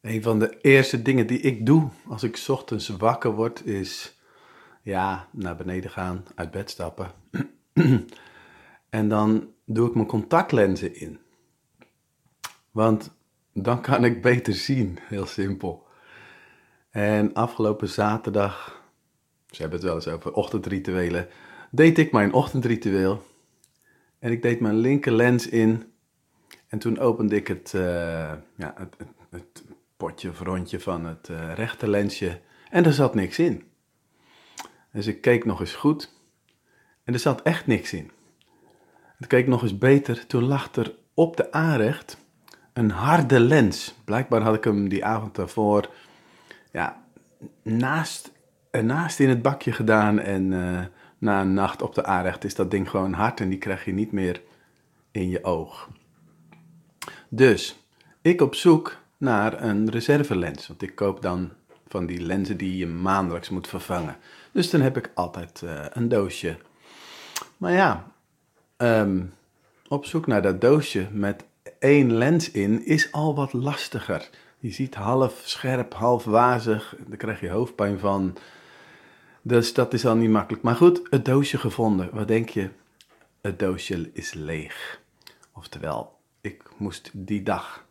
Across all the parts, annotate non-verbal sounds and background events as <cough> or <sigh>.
Een van de eerste dingen die ik doe als ik ochtends wakker word is, ja, naar beneden gaan, uit bed stappen. <clears throat> en dan doe ik mijn contactlenzen in. Want dan kan ik beter zien, heel simpel. En afgelopen zaterdag, ze hebben het wel eens over ochtendrituelen, deed ik mijn ochtendritueel. En ik deed mijn linker lens in. En toen opende ik het, eh, ja, het, het potje of rondje van het uh, rechterlensje en er zat niks in. Dus ik keek nog eens goed en er zat echt niks in. Ik keek nog eens beter, toen lag er op de aanrecht een harde lens. Blijkbaar had ik hem die avond daarvoor ja, naast, naast in het bakje gedaan en uh, na een nacht op de aanrecht is dat ding gewoon hard en die krijg je niet meer in je oog. Dus ik op zoek naar een reservelens. Want ik koop dan van die lenzen die je maandelijks moet vervangen. Dus dan heb ik altijd uh, een doosje. Maar ja, um, op zoek naar dat doosje met één lens in is al wat lastiger. Je ziet half scherp, half wazig. Daar krijg je hoofdpijn van. Dus dat is al niet makkelijk. Maar goed, het doosje gevonden. Wat denk je? Het doosje is leeg. Oftewel, ik moest die dag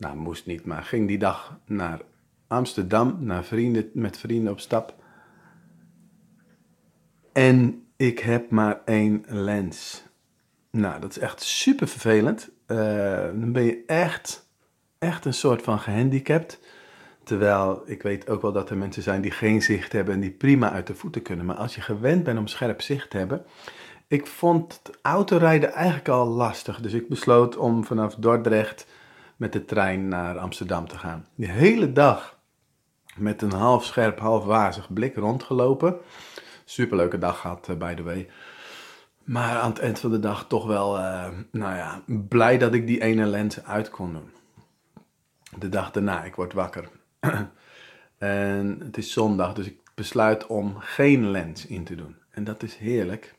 nou moest niet, maar ging die dag naar Amsterdam, naar vrienden, met vrienden op stap. En ik heb maar één lens. Nou, dat is echt super vervelend. Uh, dan ben je echt, echt een soort van gehandicapt. Terwijl ik weet ook wel dat er mensen zijn die geen zicht hebben en die prima uit de voeten kunnen. Maar als je gewend bent om scherp zicht te hebben. Ik vond het autorijden eigenlijk al lastig. Dus ik besloot om vanaf Dordrecht met de trein naar Amsterdam te gaan. Die hele dag met een half scherp, half wazig blik rondgelopen. Superleuke dag gehad, uh, by the way. Maar aan het eind van de dag toch wel, uh, nou ja, blij dat ik die ene lens uit kon doen. De dag daarna, ik word wakker. <clears throat> en het is zondag, dus ik besluit om geen lens in te doen. En dat is heerlijk,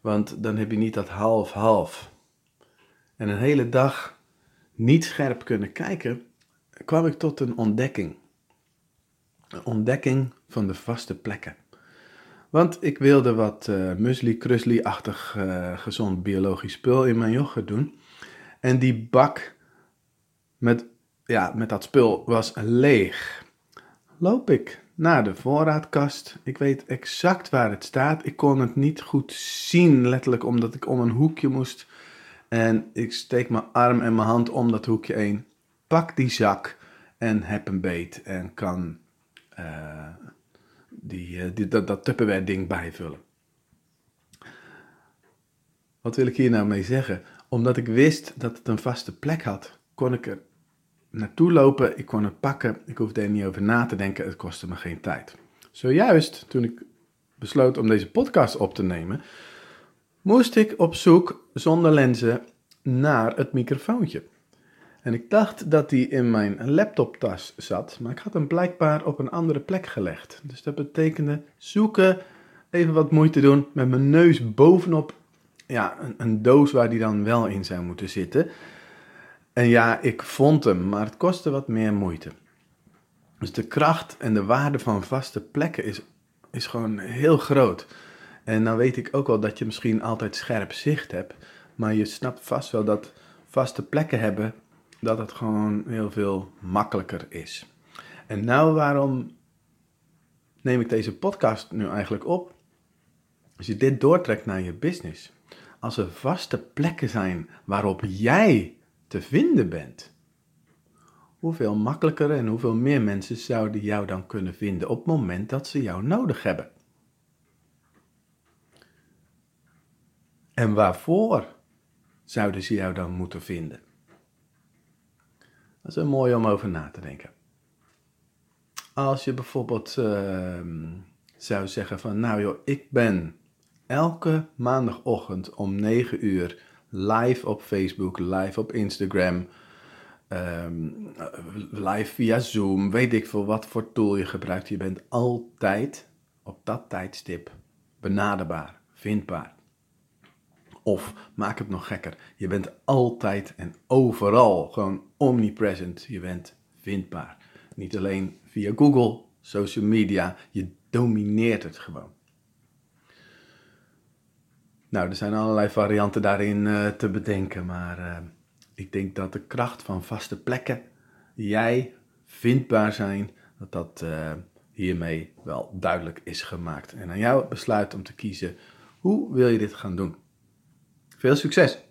want dan heb je niet dat half-half. En een hele dag niet scherp kunnen kijken, kwam ik tot een ontdekking. Een ontdekking van de vaste plekken. Want ik wilde wat uh, muesli-krusli-achtig uh, gezond biologisch spul in mijn yoghurt doen. En die bak met, ja, met dat spul was leeg. Loop ik naar de voorraadkast. Ik weet exact waar het staat. Ik kon het niet goed zien, letterlijk omdat ik om een hoekje moest en ik steek mijn arm en mijn hand om dat hoekje heen. Pak die zak en heb een beet. En kan uh, die, uh, die, dat, dat Tupperware ding bijvullen. Wat wil ik hier nou mee zeggen? Omdat ik wist dat het een vaste plek had, kon ik er naartoe lopen. Ik kon het pakken. Ik hoefde er niet over na te denken. Het kostte me geen tijd. Zojuist toen ik besloot om deze podcast op te nemen, moest ik op zoek zonder lenzen naar het microfoontje. En ik dacht dat die in mijn laptoptas zat, maar ik had hem blijkbaar op een andere plek gelegd. Dus dat betekende zoeken, even wat moeite doen, met mijn neus bovenop ja, een, een doos waar die dan wel in zou moeten zitten. En ja, ik vond hem, maar het kostte wat meer moeite. Dus de kracht en de waarde van vaste plekken is, is gewoon heel groot. En dan weet ik ook wel dat je misschien altijd scherp zicht hebt. Maar je snapt vast wel dat vaste plekken hebben, dat het gewoon heel veel makkelijker is. En nou, waarom neem ik deze podcast nu eigenlijk op? Als je dit doortrekt naar je business. Als er vaste plekken zijn waarop jij te vinden bent. Hoeveel makkelijker en hoeveel meer mensen zouden jou dan kunnen vinden op het moment dat ze jou nodig hebben? En waarvoor zouden ze jou dan moeten vinden? Dat is wel mooi om over na te denken. Als je bijvoorbeeld uh, zou zeggen van, nou joh, ik ben elke maandagochtend om 9 uur live op Facebook, live op Instagram, um, live via Zoom, weet ik veel wat voor tool je gebruikt. Je bent altijd op dat tijdstip benaderbaar, vindbaar. Of maak het nog gekker, je bent altijd en overal gewoon omnipresent. Je bent vindbaar. Niet alleen via Google, social media, je domineert het gewoon. Nou, er zijn allerlei varianten daarin uh, te bedenken, maar uh, ik denk dat de kracht van vaste plekken, jij vindbaar zijn, dat dat uh, hiermee wel duidelijk is gemaakt. En aan jou besluit om te kiezen hoe wil je dit gaan doen. Veel succes!